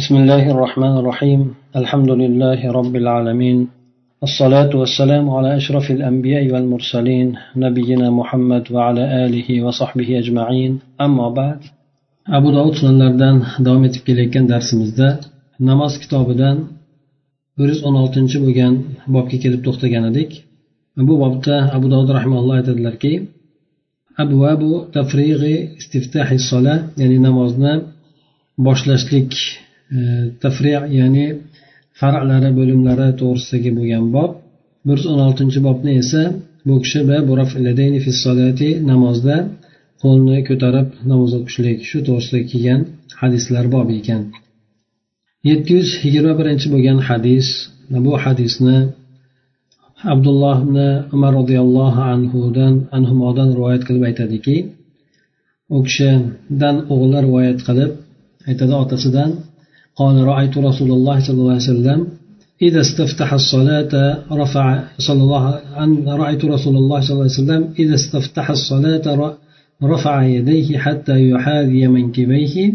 بسم الله الرحمن الرحيم الحمد لله رب العالمين الصلاة والسلام على أشرف الأنبياء والمرسلين نبينا محمد وعلى آله وصحبه أجمعين أما بعد أبو داود سنلردن davom etib kelayotgan darsimizda namoz kitobidan bir yuz o'n oltinchi bo'lgan bobga kelib to'xtagan edik bu bobda abu dovud rahimalloh aytadilarki abvabu tafrig'i istiftahi sola ya'ni namozni boshlashlik e, tafri ya'ni farqlari bo'limlari to'g'risidagi bo'lgan bob. Bir yuz o'n oltinchi bobni esa bu kishi namozda qo'lni ko'tarib namoz o'qishlik shu to'g'risida kelgan hadislar bobi ekan. Yetti yuz yigirma birinchi bo'lgan hadis bu hadisni abdulloh ibn umar roziyallohu anhudan anhumodan rivoyat qilib aytadiki u kishidan o'g'li rivoyat qilib aytadi otasidan قال رأيت رسول الله صلى الله عليه وسلم إذا استفتح الصلاة رفع صلى الله رأيت رسول الله صلى الله عليه وسلم إذا استفتح الصلاة رفع يديه حتى يحاذي منكبيه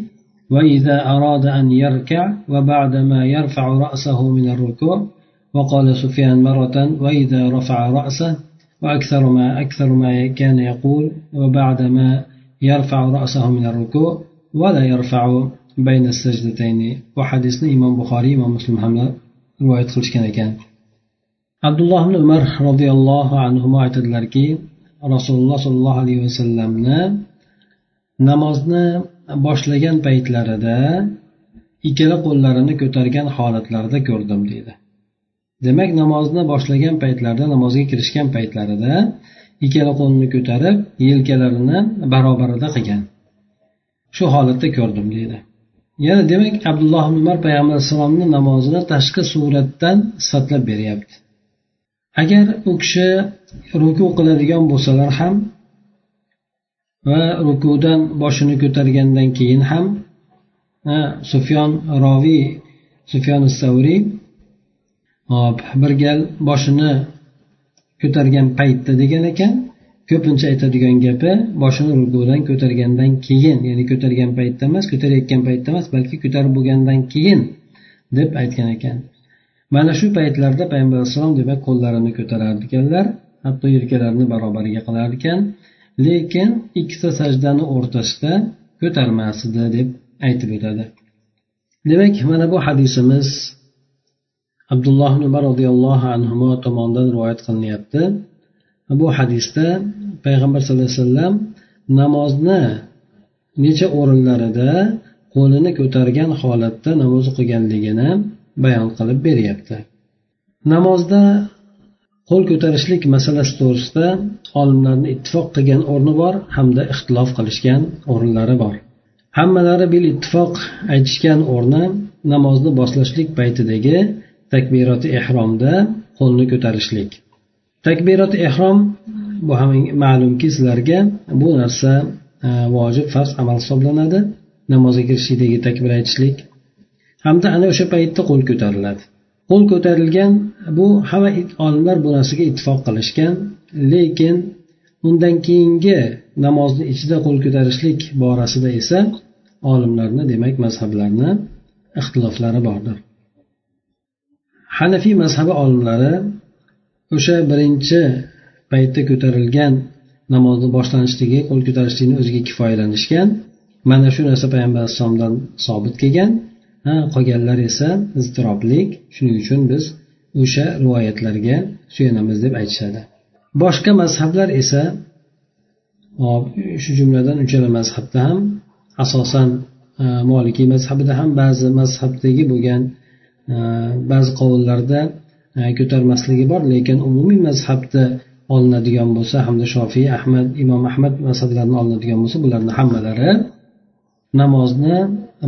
وإذا أراد أن يركع وبعدما يرفع رأسه من الركوع وقال سفيان مرة وإذا رفع رأسه وأكثر ما أكثر ما كان يقول وبعدما يرفع رأسه من الركوع ولا يرفع bayna sajdatayni va hadisni imom buxoriy imom muslim hamlar rivoyat qilishgan ekan. Abdulloh ibn umar roziyallohu anhu aytadilarki rasululloh sollallohu alayhi vasallamni namozni boshlagan paytlarida ikkala qo'llarini ko'targan holatlarida ko'rdim deydi. Demak namozni boshlagan paytlarida namozga kirishgan paytlarida ikkala qo'lini ko'tarib yelkalarini barobarida qilgan. Shu holatda ko'rdim deydi. Ya'ni demak abdulloh ibn umar payg'ambar alayhissalomni namozini tashqi suratdan sifatlab beryapti. Agar u kishi ruku qiladigan bo'lsalar ham va rukudan boshini ko'targandan keyin ham sufyon roviy sufyon savriy hop bir gal boshini ko'targan paytda degan ekan. Ko'pincha aytadigan gapi boshini rukudan ko'targandan keyin ya'ni ko'targan paytda emas ko'tarayotgan paytda emas balki ko'tarib bo'lgandan keyin deb aytgan ekan. Mana shu paytlarda payg'ambar alayhissalom demak qo'llarini ko'tarar ekanlar hatto yelkalarini barobariga qilar ekan lekin ikkita sajdani o'rtasida ko'tarmas edi deb aytib o'tadi. Demak mana bu hadisimiz abdulloh umar roziyallohu anhu tomonidan rivoyat qilinyapti. Bu hadisda payg'ambar sallallohu alayhi vasallam namozni necha o'rinlarida qo'lini ko'targan holatda namoz o'qiganligini bayon qilib beryapti. Namozda qo'l ko'tarishlik masalasi to'g'risida olimlarni ittifoq qilgan o'rni bor hamda ixtilof qilishgan o'rinlari bor. Hammalari bil ittifoq aytishgan o'rni namozni boshlashlik paytidagi takbiroti ehromda qo'lni ko'tarishlik. Takbirat ehrom bu ham ma'lumki sizlarga bu narsa e, vojib farz amal hisoblanadi. Namozga kirishlikdagi takbir aytishlik. Hamda ana o'sha paytda qo'l ko'tariladi. Qo'l ko'tarilgan bu hamma olimlar bu narsaga ittifoq qilishgan. Lekin undan keyingi namozni ichida qo'l ko'tarishlik borasida esa olimlarni demak mazhablarni ixtiloflari bordir. Hanafiy mazhabi olimlari o'sha birinchi paytda ko'tarilgan namozni boshlanishligi qo'l ko'tarishlikni o'ziga kifoyalanishgan mana shu narsa payg'ambar alayhissalomdan sobit kelgan. Ha qolganlar esa iztiroblik shuning uchun biz o'sha rivoyatlarga suyanamiz deb aytishadi. Boshqa mazhablar esa shu jumladan uchala mazhabda ham asosan e, molikiy mazhabida ham ba'zi mazhabdagi bo'lgan e, ba'zi qovullarda ko'tarmasligi bor lekin umumiy mazhabda olinadigan bo'lsa hamda shofiy ahmad imom ahmad mazhablarini olinadigan bo'lsa bularni hammalari namozni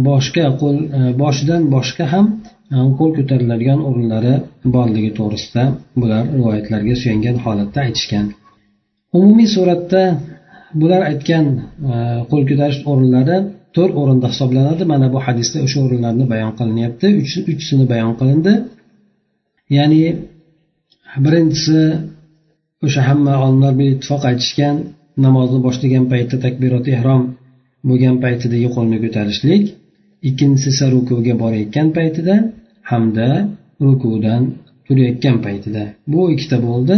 boshqa qo'l e, boshidan boshqa ham e, qo'l ko'tariladigan o'rinlari borligi to'g'risida bular rivoyatlarga suyangan holatda aytishgan. Umumiy suratda bular aytgan e, qo'l ko'tarish o'rinlari to'rt o'rinda hisoblanadi. Mana bu hadisda o'sha o'rinlarni bayon qilinyapti. Uchsini bayon qilindi. Ya'ni birinchisi o'sha hamma olimlar ittifoq aytishgan namozni boshlagan paytda takbirot ehrom bo'lgan paytidagi qo'lni ko'tarishlik. Ikkinchisi esa rukuga borayotgan paytida hamda rukudan turayotgan paytida. Bu ikkita bo'ldi.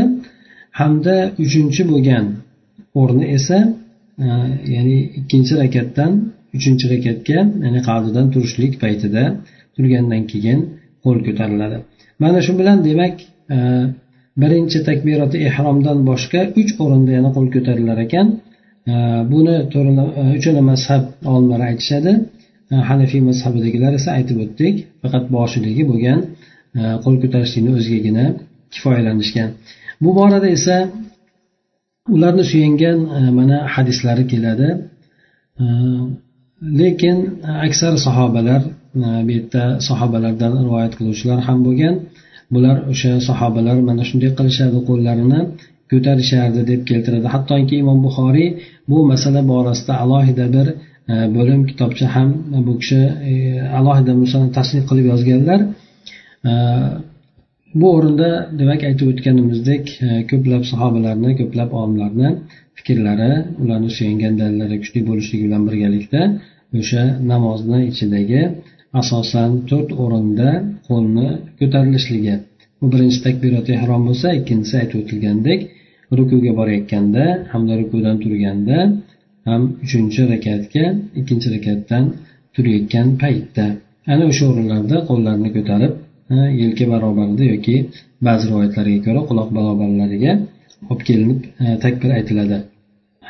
Hamda uchinchi bo'lgan o'rni esa e, ya'ni ikkinchi rakatdan uchinchi rakatga ya'ni qadidan turishlik paytida turgandan keyin qo'l ko'tariladi. Mana shu bilan demak e, birinchi takbiroti ehromdan boshqa uch o'rinda yana qo'l ko'tarilar ekan. E, buni buni e, uchala mazhab olimlari aytishadi. Hanafiy mazhabidagilar esa aytib o'tdik faqat boshidagi bo'lgan qo'l ko'tarishlikni o'zigagina kifoyalanishgan. Bu borada esa ularni suyangan mana hadislari keladi. Lekin aksar sahobalar Э, bu yerda sahobalardan rivoyat qiluvchilar ham bo'lgan. Bular o'sha sahobalar mana shunday qilishardi qo'llarini ko'tarishardi deb keltiradi. Hattoki imom buxoriy bu masala borasida alohida bir e, bo'lim kitobcha ham bu kishi e, alohida musani tasnif qilib yozganlar. E, bu o'rinda demak aytib o'tganimizdek ko'plab sahobalarni ko'plab olimlarni fikrlari ularni suyangan dalillari kuchli bo'lishligi bilan birgalikda o'sha namozni ichidagi asosan to'rt o'rinda qo'lni ko'tarilishligi bu birinchi takbirot ehrom bo'lsa ikkinchisi aytib o'tilgandek rukuga borayotganda hamda rukudan turganda ham uchinchi rakatga ikkinchi rakatdan turayotgan paytda. Ana o'sha o'rinlarda qo'llarni ko'tarib yelka barobarida yoki ba'zi rivoyatlarga ko'ra quloq barobarlariga olib kelinib takbir aytiladi.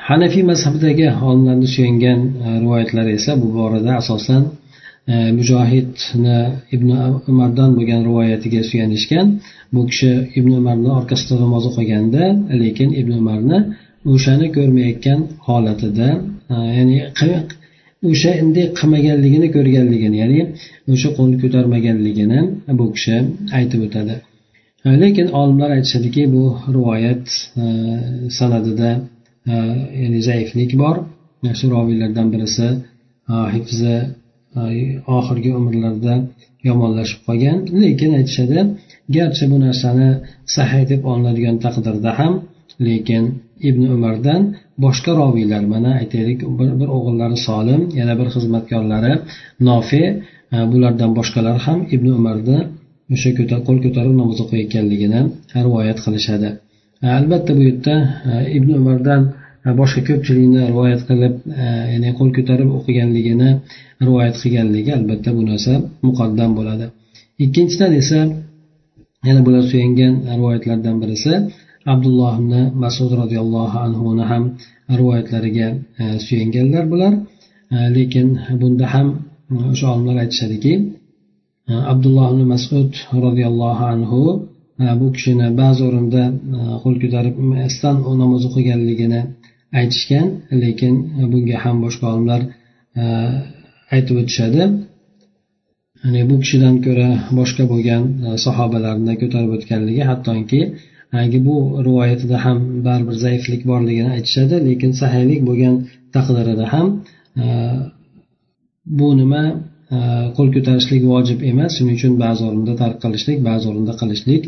Hanafiy mazhabidagi olimlarni suyangan rivoyatlar esa bu borada asosan mujohidni ibn umardan bo'lgan rivoyatiga suyanishgan. Bu kishi ibn umarni orqasida namoz o'qiganda lekin ibn umarni o'shani ko'rmayotgan holatida э, ya'ni o'shanday qilmaganligini ko'rganligini ya'ni o'sha qo'lni ko'tarmaganligini bu kishi aytib o'tadi. Э, lekin olimlar aytishadiki bu rivoyat э, sanadida ya'ni zaiflik bor. Shu roviylardan birisi hifzi oxirgi umrlarida yomonlashib qolgan. Lekin aytishadi garchi bu narsani sahiy deb olinadigan taqdirda ham lekin ibn umardan boshqa roviylar mana aytaylik bir, bir o'g'illari solim yana bir xizmatkorlari nofe bulardan boshqalar ham ibn umarni o'sha qo'l ko'tarib namoz o'qiyotganligini rivoyat qilishadi. E, albatta bu yerda e, ibn umardan boshqa ko'pchilikni rivoyat qilib e, ya'ni qo'l ko'tarib o'qiganligini rivoyat qilganligi albatta bu narsa muqaddam bo'ladi. Ikkinchidan esa yana bular suyangan rivoyatlardan birisi abdulloh ibn masud roziyallohu anhuni ham rivoyatlariga e, suyanganlar bular. E, lekin bunda ham o'sha olimlar aytishadiki abdulloh ibn masud roziyallohu anhu bu kishini ba'zi o'rinda qo'l ko'tarib namoz o'qiganligini aytishgan lekin bunga ham boshqa olimlar e, aytib o'tishadi. Ya'ni bu kishidan ko'ra boshqa bo'lgan e, sahobalarni ko'tarib o'tganligi hattoki bu rivoyatida ham baribir zaiflik borligini aytishadi lekin sahiylik bo'lgan taqdirida ham e, bu nima qo'l ko'tarishlik vojib emas shuning uchun ba'zi o'rinda tark qilishlik ba'zi o'rinda qilishlik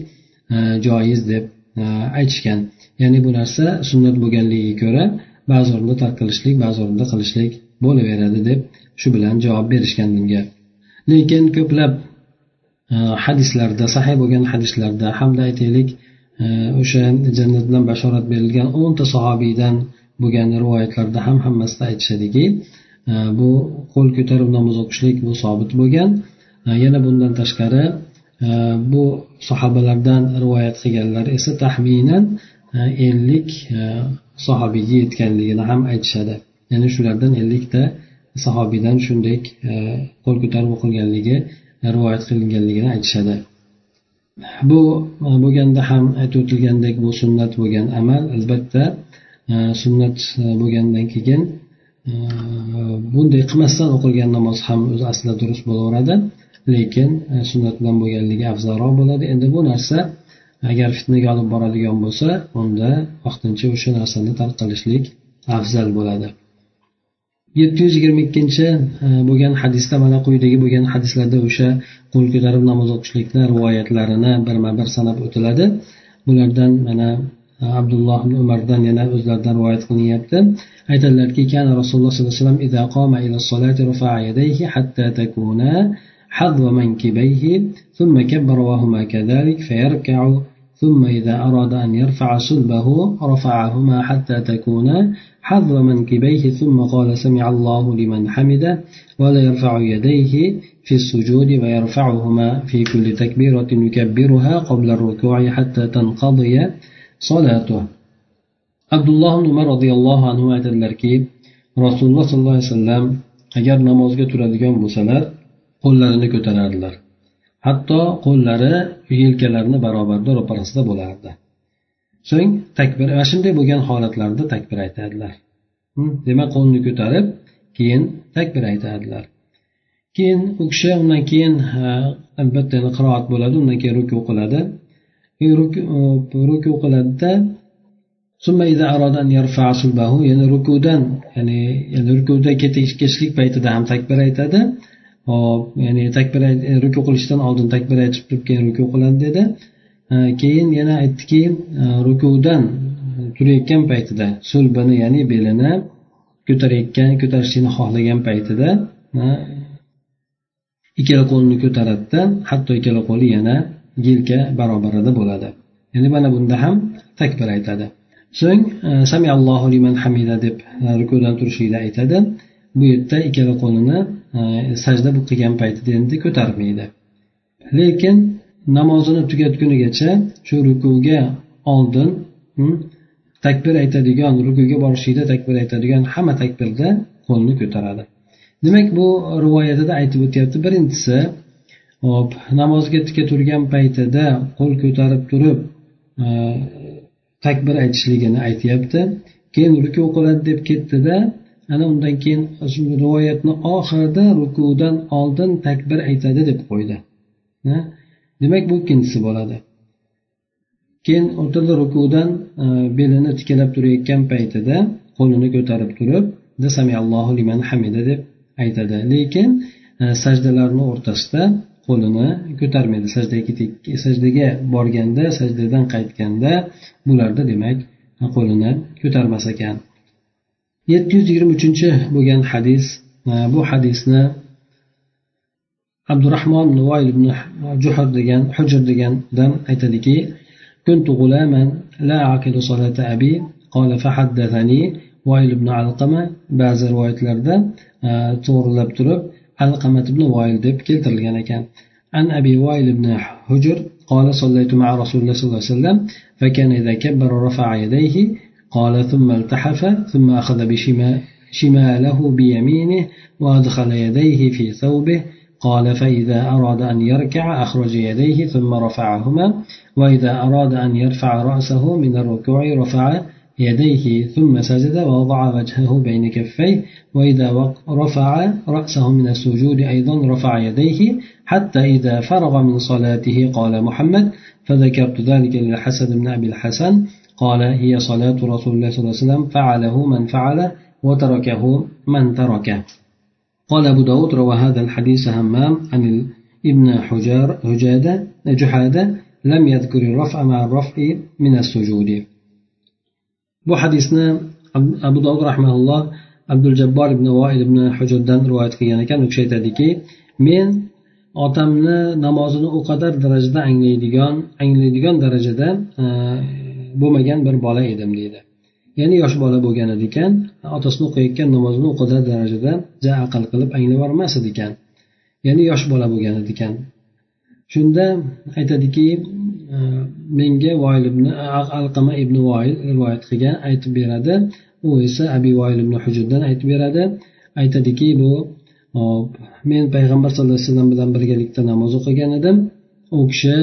joiz deb E, aytishgan. Ya'ni bu narsa sunnat bo'lganligiga ko'ra ba'zi o'rinda tark qilishlik ba'zi o'rinda qilishlik bo'laveradi deb shu bilan javob berishgan bunga. Lekin ko'plab e, hadislarda sahiy bo'lgan hadislarda hamda aytaylik e, o'sha jannat bilan bashorat berilgan o'nta sahobiydan bo'lgan rivoyatlarda ham hammasida aytishadiki bu qo'l ko'tarib namoz o'qishlik bu sobit bo'lgan. Yana bundan tashqari bu sahobalardan rivoyat qilganlar esa taxminan e, ellik e, sahobiyga yetganligini ham aytishadi. Ya'ni shulardan ellikta sahobiydan shunday e, qo'l ko'tarib o'qilganligi rivoyat qilinganligini aytishadi. Bu bo'lganda ham aytib o'tilgandek bu sunnat bo'lgan amal albatta sunnat bo'lgandan keyin bunday qilmasdan o'qilgan namoz ham o'zi aslida durust bo'laveradi. Lekin e, sunnatdan bo'lganligi afzalroq bo'ladi. Endi bu narsa agar fitnaga olib boradigan bo'lsa unda vaqtincha o'sha narsani tark qilishlik afzal bo'ladi. Yetti yuz yigirma ikkinchi e, bo'lgan hadisda mana quyidagi bo'lgan hadislarda o'sha qo'l ko'tarib namoz o'qishlikni rivoyatlarini birma bir sanab o'tiladi. Bulardan mana e, abdulloh ibn umardan yana o'zlaridan rivoyat qilinyapti. Aytadilarki kana rasululloh sollallohu alayhi vasallam حظو منكبيه ثم كبر وهما كذلك فيركع ثم إذا أراد أن يرفع صلبه رفعهما حتى تكونا. حظ منكبيه ثم قال سمع الله لمن حمده ولا يرفع يديه في السجود ويرفعهما في كل تكبيرة يكبرها قبل الركوع حتى تنقضي صلاته. عبد الله بن عمر رضي الله عنه aytadilarki rasululloh sollallohu alayhi vasallam agar namozga turadigan bo'lsalar qo'llarini ko'tarardilar. Hatto qo'llari yelkalarini barobarda ro'parasida bo'lardi. So'ng takbir mana shunday bo'lgan holatlarda takbir aytadilar demak qo'lni ko'tarib keyin takbir aytadilar keyin u kishi undan keyin albatta qiroat bo'ladi undan keyin ruku qiladi. E, ruku qiladida ya'ni rukudan ya'ni ya'ni rukuda ketishlik paytida ham takbir aytadi. Hop ya'ni takbir e, ruku qilishdan oldin takbir aytib turib keyin ruku qiladi dedi. E, keyin yana aytdiki e, rukudan turayotgan paytida sulbini ya'ni belini ko'tarayotgan ko'tarishlikni xohlagan paytida ikkala qo'lini ko'taradida hatto ikkala qo'li yana yelka barobarida bo'ladi. Ya'ni mana bunda ham takbir aytadi. So'ng sami allohu liman hamida deb rukudan turishlikda aytadi. Bu yerda ikkala qo'lini E, sajda qilgan paytida endi ko'tarmaydi. Lekin namozini tugatgunigacha shu rukuga oldin takbir aytadigan rukuga borishlikda takbir aytadigan hamma takbirda qo'lni ko'taradi. Demak bu rivoyatida aytib o'tyapti. Birinchisi hop namozga tika turgan paytida qo'l ko'tarib turib e, takbir aytishligini aytyapti. Keyin ruku qiladi deb ketdida ana undan keyin rivoyatni oxirida rukudan oldin takbir aytadi deb qo'ydi. Demak bu ikkinchisi bo'ladi. Keyin o'rtada rukudan e, belini tikalab turayotgan paytida qo'lini ko'tarib turib samiallohu liman hamida deb aytadi. Lekin e, sajdalarni o'rtasida qo'lini ko'tarmaydi. Sajdaga sajdaga borganda sajdadan qaytganda bularda demak qo'lini ko'tarmas ekan. yetti yuz yigirma uchinchi bo'lgan hadis bu hadisni abdurahmon nuvoyl ibn juhur degan hujr degan odam aytadiki كنت غلاما لا أعقل صلاة أبي قال فحدثني وائل بن علقمة بعض rivoyatlarda to'g'rilab turib علقمة بن وائل deb keltirilgan ekan عن أبي وائل بن حجر قال صليت مع رسول الله صلى الله عليه وسلم فكان إذا كبر رفع يديه قال ثم التحف ثم أخذ بشماله بيمينه وأدخل يديه في ثوبه قال فإذا أراد أن يركع أخرج يديه ثم رفعهما وإذا أراد أن يرفع رأسه من الركوع رفع يديه ثم سجد ووضع وجهه بين كفيه وإذا رفع رأسه من السجود أيضا رفع يديه حتى إذا فرغ من صلاته قال محمد فذكرت ذلك للحسن بن أبي الحسن قال هي صلاة رسول الله صلى الله عليه وسلم فعله من فعله وتركه من تركه قال أبو داود روى هذا الحديث همام عن ابن حجار هجادة جحادة لم يذكر الرفع مع الرفع من السجود bu hadisni abu dovud rahmaulloh abdul jabbor ibn voil ibn hujurdan rivoyat qilgan ekan u kishi aytadiki men otamni namozini u qadar darajada anglaydigan anglaydigan darajada bo'lmagan bir bola edim deydi. Ya'ni yosh bola bo'lgan edi ekan otasini o'qiyotgan namozini o'qida darajada ja aql qilib anglab yubormas edi ekan ya'ni yosh bola bo'lgan edi ekan. Shunda aytadiki e, menga voil ibn e, alqama ibn voil rivoyat qilgan aytib beradi. U esa abi voil ibn hujuddan aytib beradi. Aytadiki bu men payg'ambar sallallohu alayhi vasallam bilan birgalikda namoz o'qigan edim. U kishi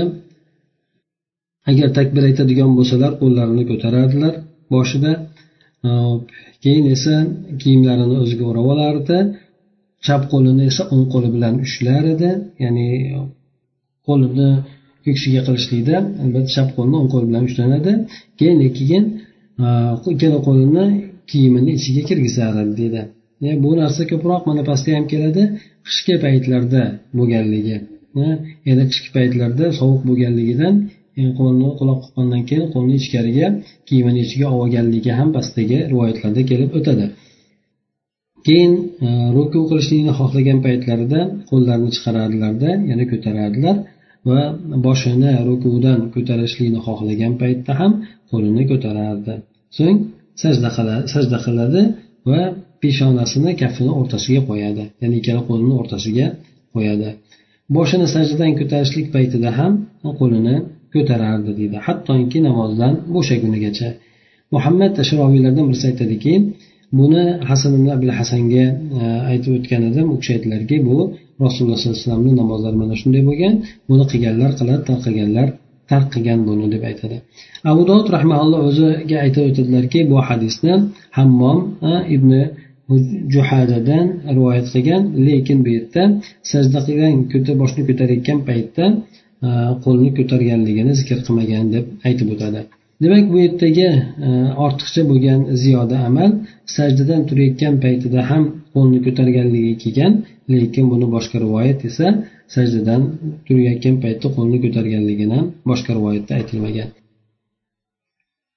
agar takbir aytadigan bo'lsalar qo'llarini ko'tarardilar boshida e, keyin esa kiyimlarini o'ziga o'rab olardi. Chap qo'lini esa o'ng qo'li bilan ushlar edi. Ya'ni qo'lini ko'ksiga qilishlikda albatta chap qo'lni o'ng qo'li bilan ushlanadi. Keyin keyin e, ikkala qo'lini kiyimini ichiga kirgizar edi deydi e, bu narsa ko'proq mana pastda ham keladi. Qishki paytlarda bo'lganligi ya'ni qishki paytlarda sovuq bo'lganligidan qo'lni quloq qoqqandan keyin qo'lni ichkariga kiyimini ichiga olib olganligi ham pastdagi rivoyatlarda kelib o'tadi. Keyin e, ruku qilishlikni xohlagan paytlarida qo'llarini chiqarardilarda yana ko'tarardilar va boshini rukudan ko'tarishlikni xohlagan paytda ham qo'lini ko'tarardi. So'ng sajda sajda qiladi va peshonasini kaftini o'rtasiga qo'yadi ya'ni ikkala qo'lini o'rtasiga qo'yadi. Boshini sajdadan ko'tarishlik paytida ham qo'lini ko'tarardi deydi hattoki namozdan bo'shagunigacha muhammad tashroviylardan birisi aytadiki buni hasan ibn abil hasanga e, aytib o'tgan edim. U kishi aytdilarki bu rasululloh sollallohu alayhi vasallamni namozlari mana shunday bo'lgan. Buni qilganlar qiladi tark qilganlar tark qilgan buni deb aytadi. Abu dovud rahmaulloh o'ziga aytib o'tadilarki bu hadisni hammom e, ibn juhadadan rivoyat qilgan. Lekin bu yerda sajda qilgan boshni ko'tarayotgan paytda E, qo'lni ko'targanligini zikr qilmagan deb aytib o'tadi. Demak bu yerdagi e, ortiqcha bo'lgan ziyoda amal sajdadan turayotgan paytida ham qo'lni ko'targanligi kelgan lekin buni boshqa rivoyat esa sajdadan turayotgan paytda qo'lni ko'targanligini boshqa rivoyatda aytilmagan.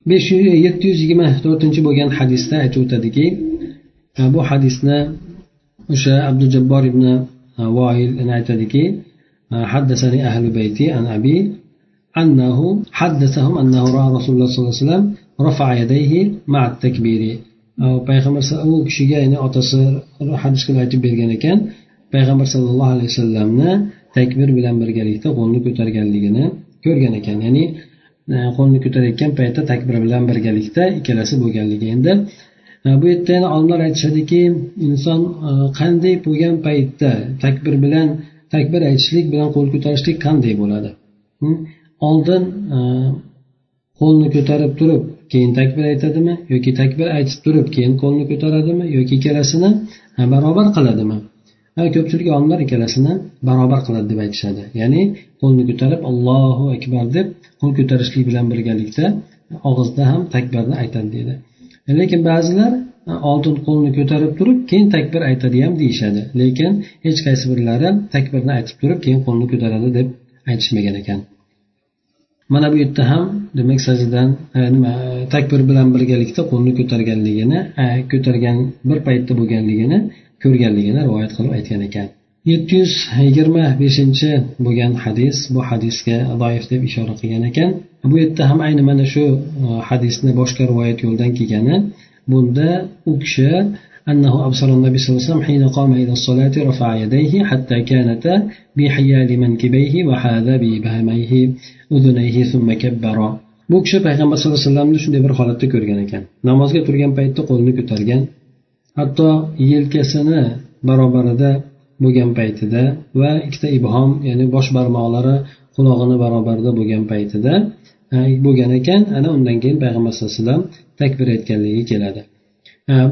besh yuz yetti yuz yigirma to'rtinchi bo'lgan hadisda aytib o'tadiki e, bu hadisni o'sha abdujabbor ibn voil aytadiki حدثني أهل بيتي عن أبي أنه حدثهم أنه رأى رسول الله صلى الله عليه وسلم رفع يديه مع التكبير payg'ambar u kishiga ya'ni otasi hadis qilib aytib bergan ekan payg'ambar sallallohu alayhi vasallamni takbir bilan birgalikda qo'lni ko'targanligini ko'rgan ekan ya'ni qo'lni ko'tarayotgan paytda takbir bilan birgalikda ikkalasi bo'lganligi endi bu yerda yana olimlar aytishadiki inson qanday bo'lgan paytda takbir bilan takbir aytishlik bilan qo'l ko'tarishlik qanday bo'ladi? Oldin e, qo'lni ko'tarib turib keyin takbir aytadimi yoki takbir aytib turib keyin qo'lni ko'taradimi yoki ikkalasini barobar qiladimi? Ko'pchilik olimlar ikkalasini barobar qiladi deb aytishadi. Ya'ni qo'lni ko'tarib allohu akbar deb qo'l ko'tarishlik bilan birgalikda og'izda ham takbirni aytadi deydi. Lekin ba'zilar oltin qo'lni ko'tarib turib keyin takbir aytadi ham deyishadi. Lekin hech qaysi birlari takbirni aytib turib keyin qo'lni ko'taradi deb aytishmagan ekan. Mana bu yerda ham demak sajdadan e, nima e, takbir bilan birgalikda qo'lni ko'targanligini e, ko'targan bir paytda bo'lganligini ko'rganligini rivoyat qilib aytgan ekan. Yetti yuz yigirma beshinchi bo'lgan hadis bu hadisga doif deb ishora qilgan ekan. Bu yerda ham ayni mana shu hadisni boshqa rivoyat yo'ldan kelgani bunda u kishi أنه أبصر النبي صلى الله عليه وسلم حين قام إلى الصلاة رفع يديه حتى كانتا بحيال منكبيه وحاذا بإبهاميه أذنيه ثم كبر bu kishi payg'ambar sallallohu alayhi vasallamni shunday bir holatda ko'rgan ekan namozga turgan paytda qo'lini ko'targan hatto yelkasini barobarida bo'lgan paytida va ikkita ibhom ya'ni bosh barmoqlari qulog'ini barobarida bo'lgan paytida e, bo'lgan ekan ana undan keyin payg'ambar sallallohu alayhi vasallam takbir aytganligi keladi.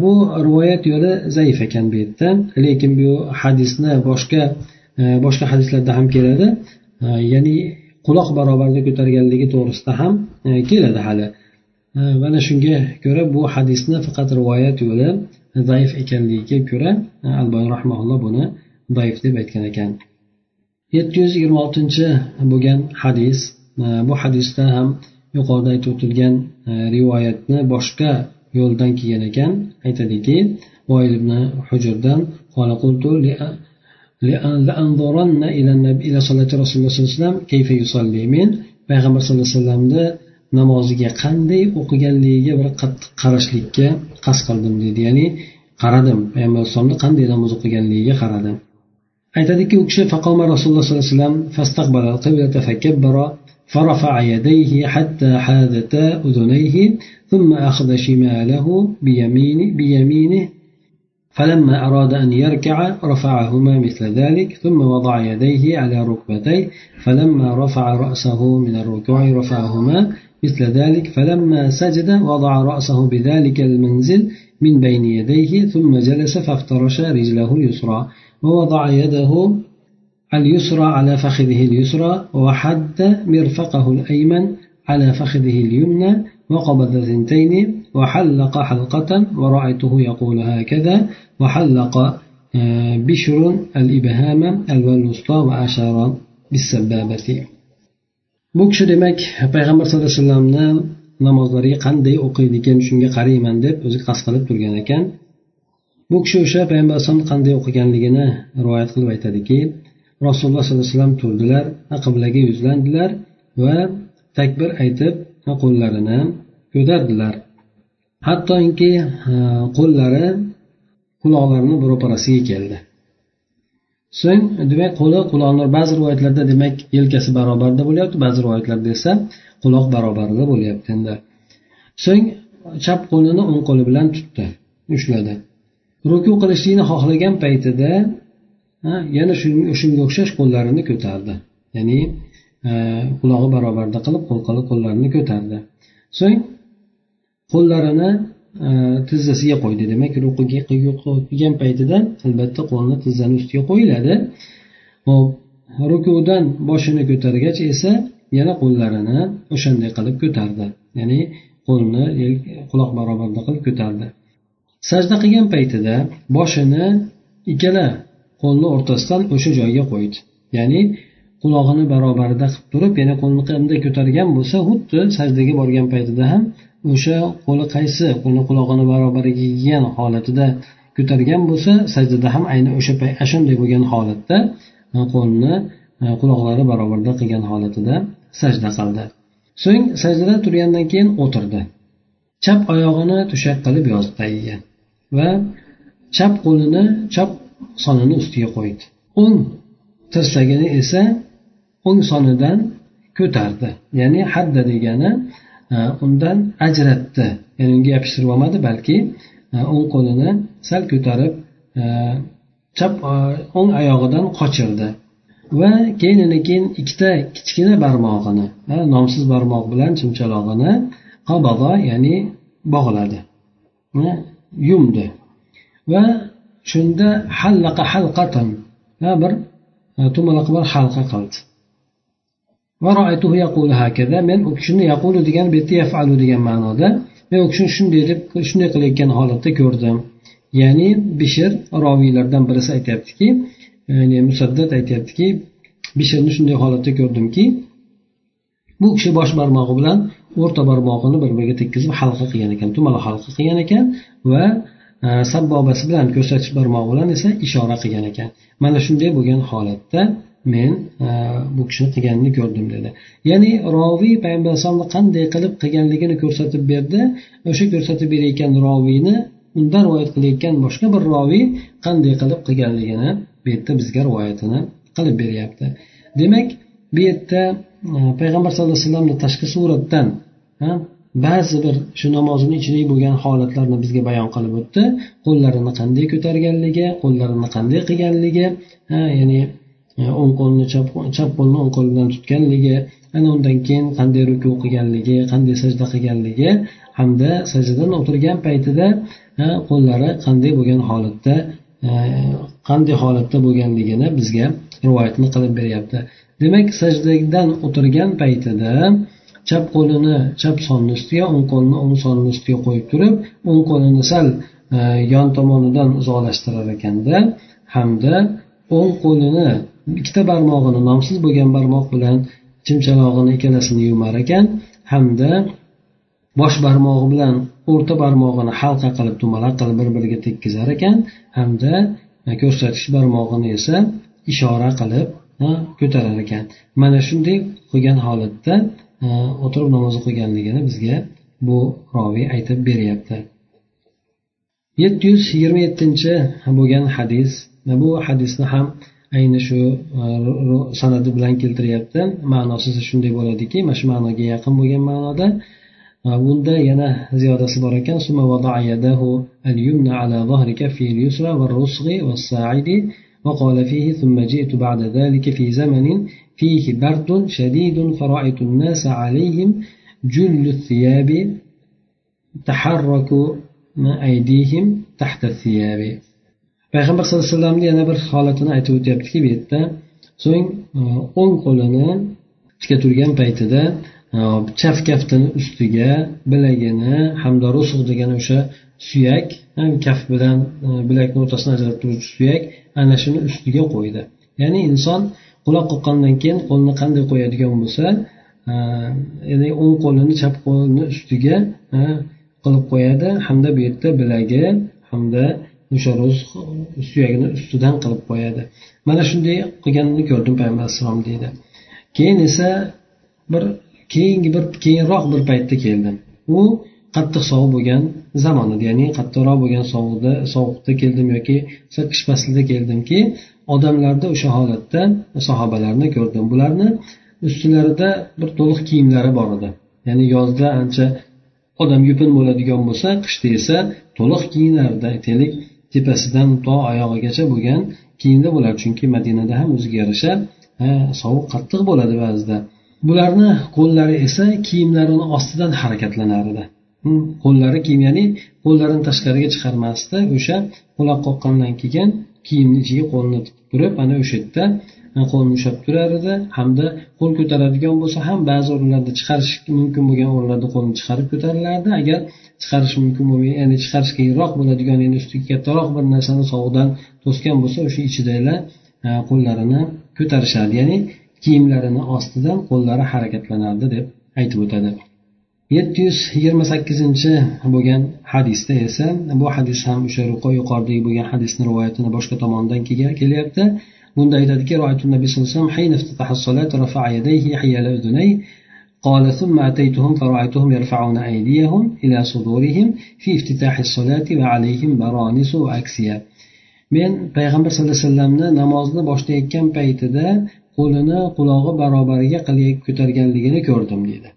Bu rivoyat yo'li zaif ekan bu yerda lekin bu hadisni boshqa e, boshqa hadislarda ham keladi. Ya'ni quloq barobarida ko'targanligi to'g'risida ham e, keladi hali. Mana shunga ko'ra bu hadisni faqat rivoyat yo'li zaif ekanligiga ko'ra e, albani rahmaulloh buni zaif deb aytgan ekan. Yetti yuz yigirma oltinchi bo'lgan hadis e, bu hadisda ham yuqorida aytib o'tilgan E, rivoyatni boshqa yo'ldan kelgan ekan. Aytadiki hujurdanrasululloh sallallohu alayhi vasallam men payg'ambar sallallohu alayhi vasallamni namoziga qanday o'qiganligiga bir qattiq qarashlikka qasd qildim deydi ya'ni qaradim payg'ambar alayhisalomni qanday namoz o'qiganligiga qaradim. Aytadiki u kishi faqoma rasululloh sollallohu alayhi vasallam فرفع يديه حتى حاذتا أذنيه ثم أخذ شماله بيمين بيمينه. فلما أراد أن يركع رفعهما مثل ذلك ثم وضع يديه على ركبتيه فلما رفع رأسه من الركوع رفعهما مثل ذلك فلما سجد وضع رأسه بذلك المنزل من بين يديه ثم جلس فافترش رجله اليسرى ووضع يده اليسرى على فخذه اليسرى وحد مرفقه الأيمن على فخذه اليمنى وقبض ثنتين وحلق حلقة ورأيته يقول هكذا وحلق آه، بشر الإبهام الوسطى وأشار بالسبابة. بكش دمك پیغمبر صلى الله عليه وسلم namozlariga qanday o'qiydi ekan shunga qarayman deb o'zi qasd qilib turgan ekan bu kishi o'sha payg'ambar alayhisalom qanday o'qiganligini rivoyat qilib aytadiki rasululloh sollallohu alayhi vasallam turdilar qiblaga yuzlandilar va takbir aytib qo'llarini ko'tardilar. Hattoki qo'llari quloqlarini ro'parasiga keldi. So'ng demak qo'li quloqni ba'zi rivoyatlarda demak yelkasi barobarida bo'lyapti ba'zi rivoyatlarda esa quloq barobarida bo'lyapti endi. So'ng chap qo'lini o'ng qo'li bilan tutdi ushladi. Ruku qilishlikni xohlagan paytida yana shunga o'xshash qo'llarini ko'tardi. Ya'ni e, qulog'i barobarda qilib qo'l qo'llarini ko'tardi. So'ng qo'llarini e, tizzasiga qo'ydi. Demak rukuga qilgan paytida albatta qo'lni tizzani ustiga qo'yiladi. Hop rukudan boshini ko'targach esa yana qo'llarini o'shanday qilib ko'tardi. Ya'ni qo'lni e, quloq barobarida qilib ko'tardi. Sajda qilgan paytida boshini ikkala qo'lni o'rtasidan o'sha joyga qo'ydi ya'ni qulog'ini barobarida qilib turib yana qo'lni qanday ko'targan bo'lsa xuddi sajdaga borgan paytida ham o'sha qo'li qaysi qo'lni qulog'ini barobariga kelgan holatida ko'targan bo'lsa sajdada ham ayni o'sha shunday bo'lgan holatda e, qo'lni e, quloqlari barobarida qilgan holatida sajda qildi. So'ng sajdada turgandan keyin o'tirdi. Chap oyog'ini to'shak qilib yozdi tagiga va chap qo'lini chap sonini ustiga qo'ydi. O'ng tirsagini esa o'ng sonidan ko'tardi. Ya'ni hadda degani e, undan ajratdi. Ya'ni unga yopishtirib olmadi balki e, o'ng qo'lini sal ko'tarib e, chap o'ng oyog'idan qochirdi. Va keyin yana keyin ikkita kichkina barmog'ini nomsiz barmoq bilan chimchalog'ini qabodo ya'ni bog'ladi. Yumdi. Va shunda hallaqa halqatan bir tumaloq bir halqa qildi. Men u kishini yaqulu degan bu yerda yafalu degan ma'noda men u kishini shunday deb shunday qilayotgan holatda ko'rdim. Ya'ni bishir roviylardan birisi aytyaptiki ya'ni musaddat aytyaptiki bishirni shunday holatda ko'rdimki bu kishi bosh barmog'i bilan o'rta barmog'ini bir biriga tekkizib halqa qilgan ekan tumaloq halqa qilgan ekan va sabbobasi bilan ko'rsatish barmog'i bilan esa ishora qilgan ekan. Mana shunday bo'lgan holatda men e, bu kishini qilganini ko'rdim dedi. Ya'ni roviy payg'ambar alayhisalomni qanday qilib qilganligini ko'rsatib berdi. O'sha ko'rsatib berayotgan roviyni undan rivoyat qilayotgan boshqa bir roviy qanday qilib qilganligini bu yerda bizga rivoyatini qilib beryapti. Demak bu yerda e, payg'ambar sallallohu alayhi vasallamni tashqi suratdan ba'zi bir shu namozini ichidagi bo'lgan holatlarni bizga bayon qilib o'tdi. Qo'llarini qanday ko'targanligi qo'llarini qanday qilganligi ya'ni e, o'ng qo'lni chap qo'lni o'ng qo'l bilan tutganligi ana undan keyin qanday ruku qilganligi qanday sajda qilganligi hamda sajdadan o'tirgan paytida qo'llari qanday bo'lgan holatda e, qanday holatda bo'lganligini bizga rivoyatni qilib beryapti. Demak sajdadan o'tirgan paytida chap qo'lini chap sonni ustiga o'ng qo'lini o'ng sonni ustiga qo'yib turib o'ng qo'lini sal e, yon tomonidan uzoqlashtirar ekanda. Hamda o'ng qo'lini ikkita barmog'ini nomsiz bo'lgan barmoq bilan chimchalog'ini ikkalasini yumar ekan. Hamda bosh barmog'i bilan o'rta barmog'ini halqa qilib dumaloq qilib bir biriga tekkizar ekan. Hamda e, ko'rsatish barmog'ini esa ishora qilib ko'tarar ekan. Mana shunday qilgan holatda o'tirib namoz o'qiganligini bizga bu roviy aytib beryapti yetti yuz yigirma yettinchi bo'lgan hadis bu hadisni ham ayni shu e, sanadi bilan keltiryapti ma'nosi shunday bo'ladiki mana shu ma'noga yaqin bo'lgan ma'noda e, bunda yana ziyodasi bor ekan وقال فيه ثم جئت بعد ذلك في زمن فيه برد شديد فرأيت الناس عليهم جل الثياب تحرك أيديهم تحت الثياب payg'ambar sallallohu alayhi vasallamni yana bir holatini aytib o'tyaptiki bu yerda so'ng e, o'ng qo'lini tikka turgan paytida e, chap kaftini ustiga bilagini hamda rusuh degan o'sha suyak e, kaf bilan bilakni o'rtasini ajratib turuvchi suyak ana shuni ustiga qo'ydi ya'ni inson quloq qoqqandan keyin qo'lni qanday qo'yadigan bo'lsa ya'ni o'ng qo'lini chap qo'lini ustiga qilib qo'yadi. Hamda bu yerda bilagi hamda o'sha ro'z suyagini ustidan qilib qo'yadi. Mana shunday qilganini ko'rdim payg'ambar alayhissalom deydi. Keyin esa bir keyingi bir keyinroq bir paytda keldim. U qattiq sovuq bo'lgan zamon edi ya'ni qattiqroq bo'lgan sovuqda sovuqda keldim yoki qish faslida keldimki odamlarda o'sha holatda sahobalarni ko'rdim. Bularni ustilarida bir to'liq kiyimlari bor edi. Ya'ni yozda ancha odam yupun bo'ladigan bo'lsa qishda esa to'liq kiyinardi aytaylik tepasidan to oyog'igacha bo'lgan kiyimda bo'lar. Chunki madinada ham o'ziga yarasha sovuq qattiq bo'ladi ba'zida. Bularni qo'llari esa kiyimlarini ostidan harakatlanar edi. Qo'llari kiyim ya'ni qo'llarini tashqariga chiqarmasdi. O'sha quloq qoqqandan keyin kiyimni ichiga qo'lini tiqib turib ana o'sha yerda qo'lini ushlab turar edi. Hamda qo'l ko'taradigan bo'lsa ham ba'zi o'rinlarda chiqarish mumkin bo'lgan o'rinlarda qo'lini chiqarib ko'tarilardi. Agar chiqarish mumkin bo'lmagan ya'ni chiqarish qiyinroq bo'ladigan ya'ni ustiga kattaroq bir narsani sovuqdan to'sgan bo'lsa o'sha ichidagilar e, qo'llarini ko'tarishardi ya'ni kiyimlarini ostidan qo'llari harakatlanardi deb aytib o'tadi. yetti yuz yigirma sakkizinchi bo'lgan hadisda esa bu hadis ham o'sha yuqoridagi bo'lgan hadisni rivoyatini boshqa tomondan kelyapti bunda aytadiki nabiy sallallohu alayhi vasallam قال ثم أتيتهم فرأيتهم يرفعون أيديهم إلى صدورهم في افتتاح الصلاة وعليهم برانس وأكسية men payg'ambar sallallohu alayhi vasallamni namozni boshlayotgan paytida qo'lini qulog'i barobariga qilib ko'targanligini ko'rdim deydi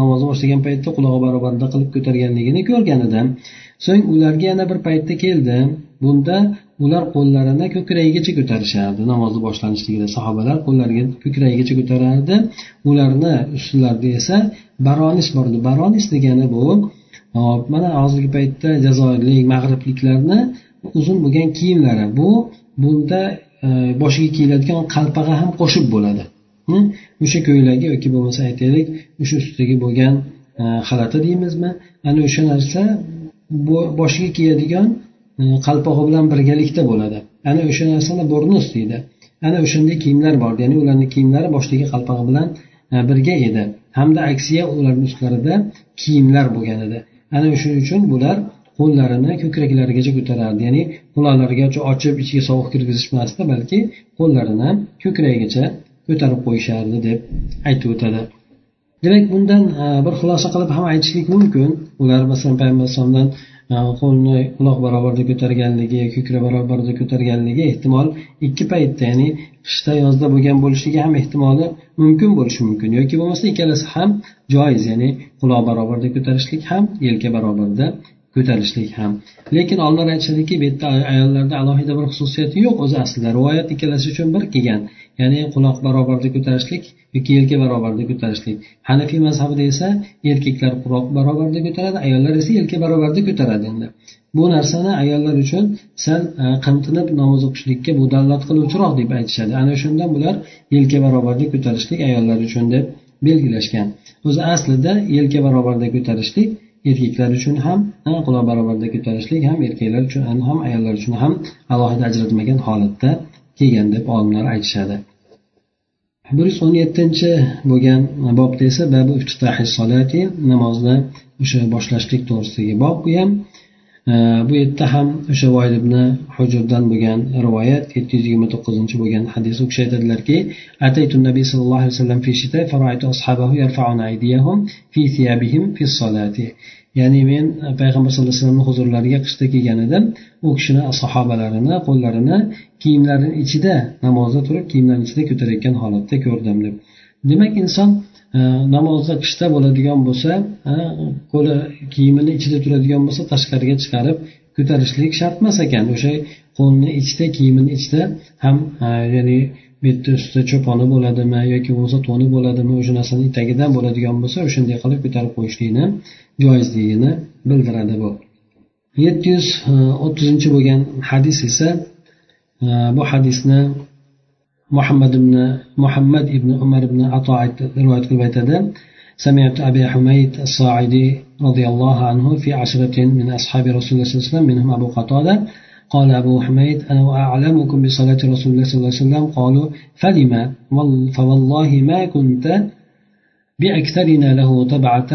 Namozni boshlagan paytda qulog'i barobarida qilib ko'targanligini ko'rgan edim so'ng ularga yana bir paytda keldim bunda ular qo'llarini ko'kragigacha ko'tarishardi. Namozni boshlanishligida sahobalar qo'llariga ko'kragigacha ko'tarardi. Ularni ustilarida esa baronish bor edi baronish degani bu hop mana hozirgi paytda jazoirlik mag'ribliklarni uzun bo'lgan kiyimlari bu bunda e, boshiga kiyiladigan qalpag'a ham qo'shib bo'ladi. O'sha ko'ylagi yoki bo'lmasa aytaylik o'sha ustidagi bo'lgan e, xalati deymizmi? Ana o'sha narsa boshiga kiyadigan e, qalpog'i bilan birgalikda bo'ladi. Ana o'sha narsani burnus deydi ana o'shanday kiyimlar bor ya'ni ularni kiyimlari boshdagi qalpog'i bilan e, birga edi. Hamda aksiya ularni ustlarida kiyimlar bo'lgan edi. Ana shuning uchun bular qo'llarini ko'kraklarigacha ko'tarardi. Ya'ni quloqlarigacha ochib ichiga sovuq kirgizishmasdi balki qo'llarini ko'kragigacha ko'tarib qo'yishardi deb aytib o'tadi. Demak bundan e, bir xulosa qilib ham aytishlik mumkin. Ular masalan payg'ambar alayhisalomdan e, qo'lni quloq barobarida ko'targanligi ko'krak barobarida ko'targanligi ehtimol ikki paytda ya'ni qishda yozda bo'lgan bo'lishligi ham ehtimoli mumkin bo'lishi mumkin. Yoki bo'lmasa ikkalasi ham joiz ya'ni quloq barobarida ko'tarishlik ham yelka barobarida ko'tarishlik ham. Lekin olimlar aytishadiki bu yerda ayollarda alohida bir xususiyati yo'q o'zi aslida. Rivoyat ikkalasi uchun bir kelgan. Ya'ni quloq barobarida ko'tarishlik yoki yelka barobarida ko'tarishlik. Hanafiy mazhabida esa erkaklar quloq barobarida ko'taradi ayollar esa yelka barobarida ko'taradi endi. Bu narsani ayollar uchun sal e, qimtinib namoz o'qishlikka bu dallat qiluvchiroq deb aytishadi. Ana shundan bular yelka barobarida ko'tarishlik ayollar uchun deb belgilashgan. O'zi aslida yelka barobarida ko'tarishlik erkaklar uchun ham quloq barobarida ko'tarishlik ham erkaklar uchun ham ayollar uchun ham alohida ajratilmagan holatda kelgan deb olimlar aytishadi. Bir yuz o'n yettinchi bo'lgan bobda esa babu solati namozni o'sha boshlashlik to'g'risidagi bob bu ham bu yerda ham o'sha void ibn hujurdan bo'lgan rivoyat yetti yuz yigirma to'qqizinchi bo'lgan hadis u kishi aytadilarki ataytu nabiy sallallohu alayhi vasallam fi shita faraytu ashabahu yarfa'una aydiyahum fi thiyabihim fi solati ya'ni men payg'ambar sallallohu alayhi vasallamni huzurlariga qishda kelgan edim. U kishini sahobalarini qo'llarini kiyimlarini ichida namozda turib kiyimlarini ichida ko'tarayotgan holatda ko'rdim deb. Demak inson namozda qishda bo'ladigan bo'lsa qo'li kiyimini ichida turadigan bo'lsa tashqariga chiqarib ko'tarishlik shart emas ekan. O'sha qo'lni ichida kiyimini ichida ham ya'ni bu yerda ustida cho'poni bo'ladimi yoki bo'lmasa to'ni bo'ladimi o'sha narsani tagidan bo'ladigan bo'lsa o'shanday qilib ko'tarib qo'yishlikni joizligini bildiradi bu. Yetti yuz o'ttizinchi bo'lgan hadis esa bu hadisni muhammad ibn muhammad ibn umar ibn ato rivoyat qilib aytadi سمعت أبي حميد الصاعدي رضي الله عنه في عشرة من أصحاب رسول الله صلى الله عليه وسلم منهم أبو قتادة قال أبو حميد أنا أعلمكم بصلاة رسول الله صلى الله عليه وسلم؟ قالوا فلما؟ فوالله ما كنت بأكثرنا له تبعة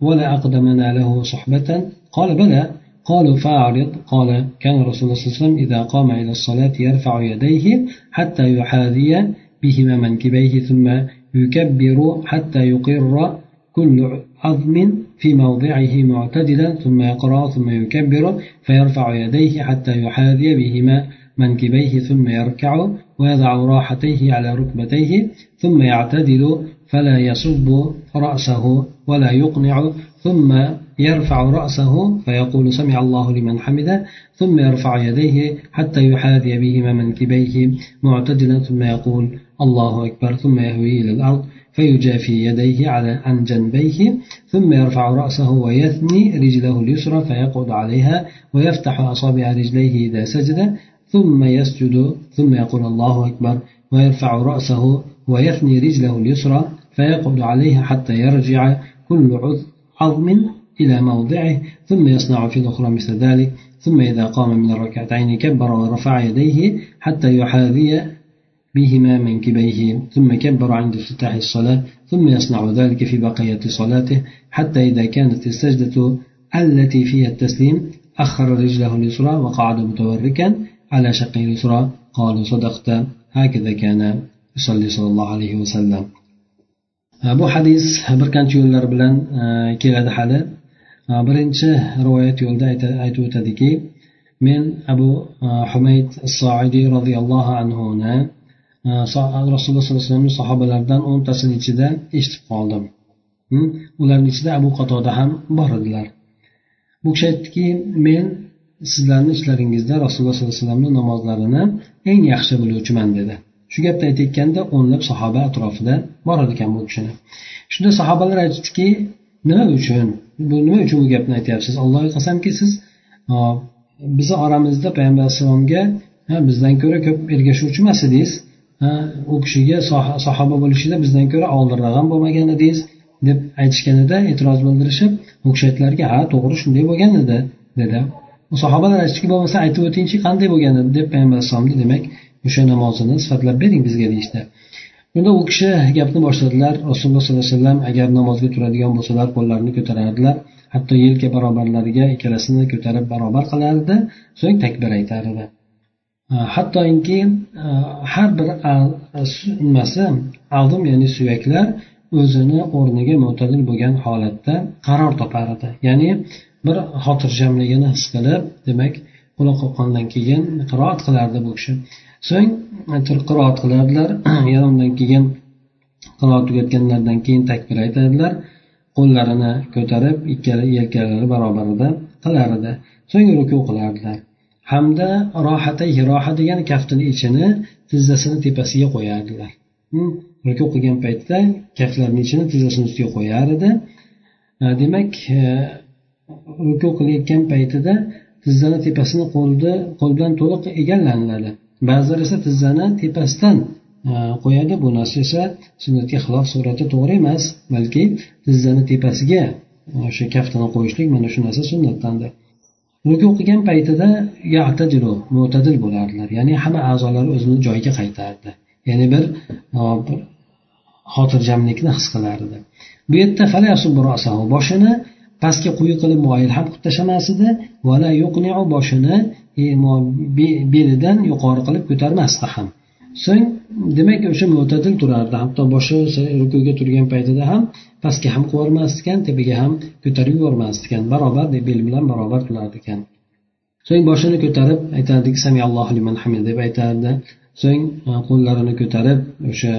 ولا أقدمنا له صحبة. قال بلى. قالوا فأعرض. قال كان رسول الله صلى الله عليه وسلم إذا قام إلى الصلاة يرفع يديه حتى يحاذي بهما منكبيه ثم يكبر حتى يقر كل عظم في موضعه معتدلا ثم يقرأ ثم يكبر فيرفع يديه حتى يحاذي بهما منكبيه ثم يركع ويضع راحتيه على ركبتيه ثم يعتدل فلا يصب رأسه ولا يقنع ثم يرفع رأسه فيقول سمع الله لمن حمده ثم يرفع يديه حتى يحاذي بهما منكبيه معتدلا ثم يقول الله أكبر ثم يهوي إلى الأرض فيجافي يديه على عن جنبيه ثم يرفع رأسه ويثني رجله اليسرى فيقعد عليها ويفتح أصابع رجليه إذا سجد ثم يسجد ثم يقول الله أكبر ويرفع رأسه ويثني رجله اليسرى فيقعد عليها حتى يرجع كل عظم إلى موضعه ثم يصنع في الأخرى مثل ذلك ثم إذا قام من الركعتين كبر ورفع يديه حتى يحاذي بهما منكبيه ثم كبر عند افتتاح الصلاة ثم يصنع ذلك في بقية صلاته حتى إذا كانت السجدة التي فيها التسليم أخر رجله اليسرى وقعد متوركا على شقه اليسرى قالوا صدقت هكذا كان يصلي صلى الله عليه وسلم. E, bu hadis bir qancha yo'llar bilan e, keladi hali. E, birinchi rivoyat yo'lida aytib o'tadiki men abu humayd soidiy roziyallohu anhuni rasululloh sollallohu alayhi vasallamni sahobalaridan o'ntasini ichida eshitib qoldim. Ularni ichida abu qatoda ham bor edilar. Bu kishi aytdiki men sizlarni ichlaringizda rasululloh sollallohu alayhi vasallamni namozlarini eng yaxshi biluvchiman dedi. Shu gapni aytayotganda o'nlab sahoba atrofida borar ekan bu kishini. Shunda sahobalar aytishdiki nima uchun? Bu nima uchun bu gapni aytyapsiz? Allohga qasamki siz bizni oramizda payg'ambar alayhissalomga bizdan ko'ra ko'p ergashuvchi emas edingiz u kishiga sahoba bo'lishida bizdan ko'ra oldinroq ham bo'lmagan edingiz deb aytishganida e'tiroz bildirishib u kishi aytdilarki ha to'g'ri shunday bo'lgan edi dedi. Sahobalar aytishdiki bo'lmasa aytib o'tingchi qanday bo'lgan edi deb payg'ambar alayhissalomni demak o'sha namozini sifatlab bering bizga deyishdi. Unda u kishi gapni boshladilar. Rasululloh sollallohu alayhi vasallam agar namozga turadigan bo'lsalar qo'llarini ko'tarardilar. Hatto yelka barobarlariga ikkalasini ko'tarib barobar qilardi. So'ng takbir aytar edi hattoki har bir nimasi azm ya'ni suyaklar o'zini o'rniga mo'tadil bo'lgan holatda qaror topar edi ya'ni bir xotirjamligini his qilib demak quloq qoqqandan keyin qiroat qilardi bu kishi. So'ng e, qiroat qilardilar. Yana undan keyin qiroat tugatganlaridan keyin takbir aytadilar. Qo'llarini ko'tarib ikkala yelkalari barobarida qilar edi. So'ng ruku qilardilar. Hamda rohatay roha degani kaftini ichini tizzasini tepasiga qo'yardilar. Ruku qilgan paytda kaftlarini ichini tizzasini ustiga qo'yar edi. E, demak e, ruku qilayotgan paytida tizzani tepasini qo'lni qo'l bilan to'liq egallaniladi ba'zilar esa tizzani tepasidan e, qo'yadi. Bu narsa esa sunnatga xilof surati to'g'ri emas balki tizzani tepasiga e, o'sha kaftini qo'yishlik mana shu narsa sunnatdandir. Ruku qilgan paytida mo'tadil bo'lardilar. Ya'ni hamma a'zolari o'zini joyiga qaytardi. Ya'ni e, bir xotirjamlikni his qilardi. Bu yerda boshini pastga quyi qilib moyil ham qilib tashlamas edi. Boshini belidan yuqori qilib ko'tarmasdi ham. So'ng demak o'sha mo'tadil turardi. Hatto boshi rukuga turgan paytida ham pastga ham qilib ekan tepaga ham ko'tarib yubormas ekan barobar bel bilan barobar turardi ekan so'ng boshini ko'tarib aytardik samiallohu liman hamid deb aytardi. So'ng e, qo'llarini ko'tarib o'sha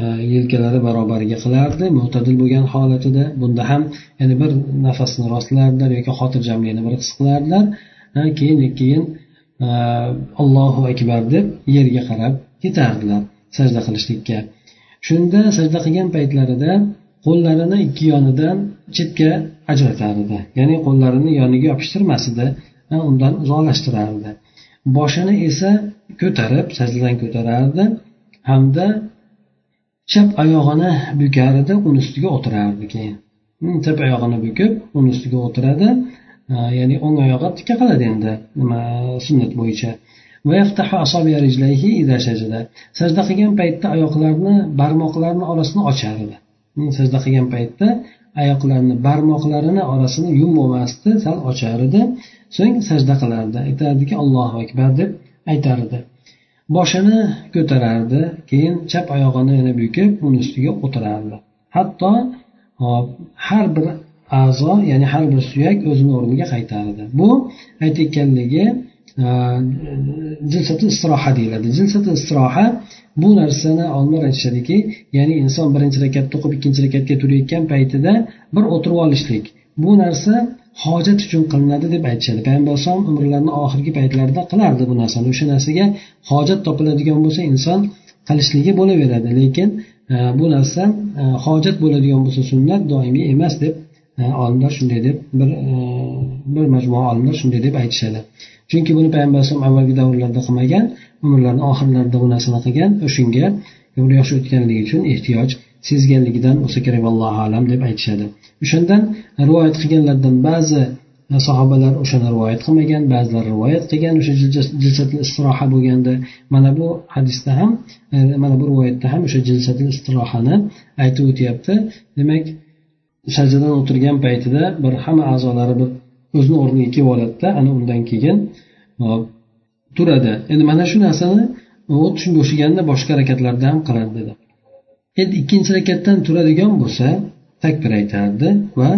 e, yelkalari barobariga qilardi. Mo'tadil bo'lgan holatida bunda ham ya'ni bir nafasni rostlardilar yoki xotirjamlikni bir his qilardilar. Keyin keyin allohu akbar deb yerga qarab ketardilar sajda qilishlikka. Shunda sajda qilgan paytlarida qo'llarini ikki yonidan chetga ajratar edi ya'ni qo'llarini yoniga yopishtirmas edi undan uzoqlashtirardi. Boshini esa ko'tarib sajdadan ko'tarardi hamda chap oyog'ini bukar edi uni ustiga o'tirardi keyin. Hmm, chap oyog'ini bukib uni ustiga o'tiradi. Ya'ni o'ng oyog'i tikka qiladi endi nima sunnat bo'yicha. Sajda qilgan paytda oyoqlarini barmoqlarini orasini ochar edi sajda qilgan paytda oyoqlarini barmoqlarini orasini yumolmasdi sal ochar edi so'ng sajda qilardi. Aytardiki allohu akbar deb aytar edi boshini ko'tarardi keyin chap oyog'ini yana bukib uni ustiga o'tirardi. Hatto har bir a'zo ya'ni har bir suyak o'zini o'rniga qaytaradi. Bu aytayotganligi e, jilsati istiroha deyiladi. Jilsati istiroha bu narsani olimlar aytishadiki ya'ni inson birinchi rakatni o'qib ikkinchi rakatga turayotgan paytida bir o'tirib olishlik. Bu narsa hojat uchun qilinadi deb aytishadi. Payg'ambar alayhisalom umrlarini oxirgi paytlarida qilardi bu narsani. O'sha narsaga hojat topiladigan bo'lsa inson qilishligi bo'laveradi. Lekin e, bu narsa e, hojat bo'ladigan bo'lsa sunnat doimiy emas deb olimlar shunday deb bir e, bir majmua olimlar shunday deb aytishadi. Chunki buni payg'ambar alayhisalom avvalgi davrlarda qilmagan umrlarini oxirlarida bu narsani qilgan o'shanga yoshi o'tganligi uchun ehtiyoj sezganligidan bo'lsa kerak vallohu alam deb aytishadi. O'shandan rivoyat qilganlardan ba'zi e, sahobalar o'shani rivoyat qilmagan ba'zilar rivoyat qilgan o'sha jilsatil istiroha bo'lganda. Mana bu hadisda ham e, mana bu rivoyatda ham o'sha jilsatil istirohani aytib o'tyapti. Demak sajdadan o'tirgan paytida bir hamma a'zolari bir o'zini o'rniga kelib oladida ana undan keyin turadi. Endi mana shu narsani tushib bo'shaganda boshqa harakatlarda ham qiladi dedi. Endi ikkinchi rakatdan turadigan bo'lsa takbir aytardi va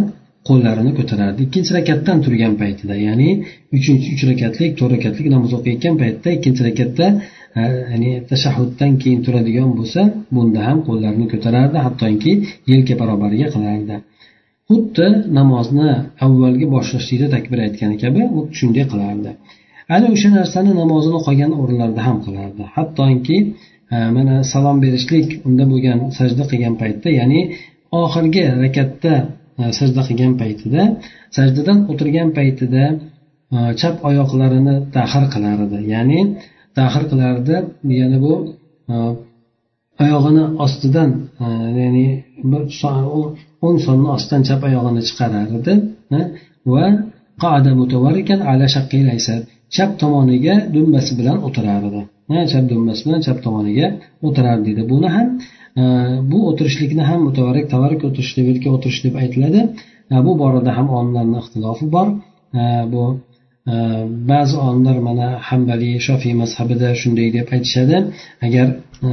qo'llarini ko'tarardi. Ikkinchi rakatdan turgan paytida ya'ni uchinchi uch rakatlik to'rt rakatlik namoz o'qiyotgan paytda ikkinchi rakatda ya'ni tashahhuddan keyin turadigan bo'lsa bunda ham qo'llarini ko'tarardi hattoki yelka barobariga qilardi. Xuddi namozni avvalgi boshlashlikda takbir aytgani kabi u shunday qilardi. Ana o'sha narsani namozini qolgan o'rinlarda ham qilardi. Hattoki e, mana salom berishlik unda bo'lgan sajda qilgan paytda ya'ni oxirgi rakatda e, sajda qilgan paytida sajdadan o'tirgan paytida e, chap oyoqlarini tahir qilar edi ya'ni tahir qilardi ya'ni bu oyog'ini ostidan ya'ni o'ng sonni ostidan chap oyog'ini chiqarar edi va chap tomoniga dumbasi bilan o'tirar edi. Chap dumbasi bilan chap tomoniga o'tirar deydi buni ham e, bu o'tirishlikni ham mutavarrik tavarrik o'tirish deb o'tirish deb aytiladi. E, bu borada ham olimlarni ixtilofi bor. E, bu ba'zi olimlar mana hambaliy shofiy mazhabida shunday deb aytishadi. Agar e,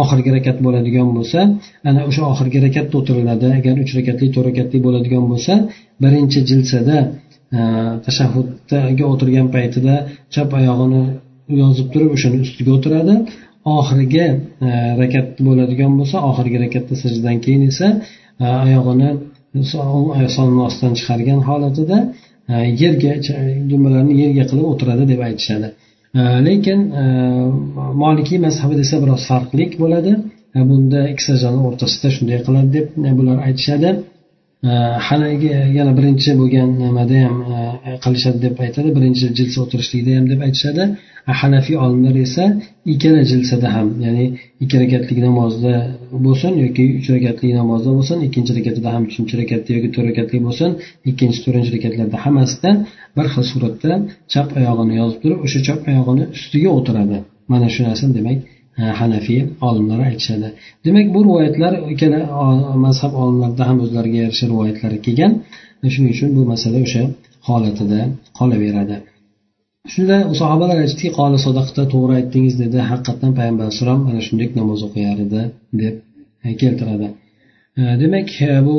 oxirgi rakat bo'ladigan bo'lsa ana o'sha oxirgi rakatda o'tiriladi. Agar uch rakatli to'rt rakatli bo'ladigan bo'lsa birinchi jilsada e, tashahhudga o'tirgan paytida chap oyog'ini yozib turib o'shani ustiga o'tiradi. Oxirgi e, rakat bo'ladigan bo'lsa oxirgi rakatda sajdadan keyin esa oyog'ini solni ostidan chiqargan holatida yerga dumbalarni yerga qilib o'tiradi deb aytishadi. Lekin molikiy mazhabi desa biroz farqli bo'ladi. Bunda ikki o'rtasida shunday qiladi deb e, bular aytishadi. Э, yana birinchi bo'lgan nimada ham e, qilishadi deb aytadi. Birinchi jilsa o'tirishlikda ham deb aytishadi. Hanafiy olimlar esa ikkala jilsada ham ya'ni ikki rakatlik namozda bo'lsin yoki uch rakatli namozda bo'lsin ikkinchi rakatida ham uchinchi rakatda yoki to'rt rakatli bo'lsin ikkinchi to'rtinchi rakatlarda hammasida bir xil suratda chap oyog'ini yozib turib o'sha chap oyog'ini ustiga o'tiradi. Mana shu narsa demak hanafiy olimlari aytishadi. Demak bu rivoyatlar ikkala mazhab olimlarida ham o'zlariga yarasha rivoyatlari kelgan. Shuning uchun bu masala o'sha holatida qolaveradi. Shunda sahobalar aytishdiki qoli sodaqda to'g'ri aytdingiz dedi. Haqiqatdan payg'ambar alayhissalom mana shunday namoz o'qiyar edi deb e, keltiradi. E, demak e, bu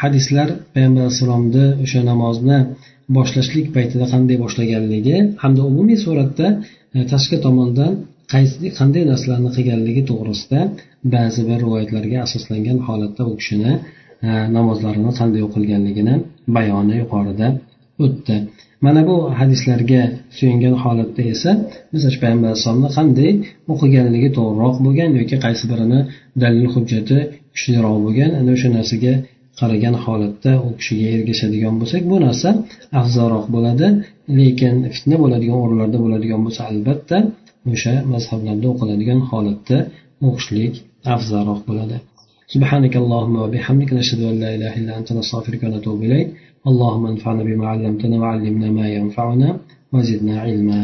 hadislar payg'ambar alayhissalomni o'sha namozni boshlashlik paytida qanday boshlaganligi hamda umumiy suratda tashqi tomondan qaysi qanday narsalarni qilganligi to'g'risida ba'zi bir rivoyatlarga asoslangan holatda u kishini e, namozlarini qanday o'qilganligini bayoni yuqorida o'tdi. Mana bu hadislarga suyangan holatda esa biz payg'ambar alayhissalomni qanday o'qiganligi to'g'riroq bo'lgan yoki qaysi birini dalil hujjati kuchliroq bo'lgan ana o'sha narsaga qaragan holatda u kishiga ergashadigan bo'lsak bu narsa afzalroq bo'ladi. Lekin fitna bo'ladigan o'rinlarda bo'ladigan bo'lsa albatta o'sha mazhablarda o'qiladigan holatda o'qishlik afzalroq bo'ladi سبحانك اللهم وبحمدك نشهد أن لا إله إلا أنت نستغفرك ونتوب إليك اللهم انفعنا بما علمتنا وعلمنا ما ينفعنا وزدنا علما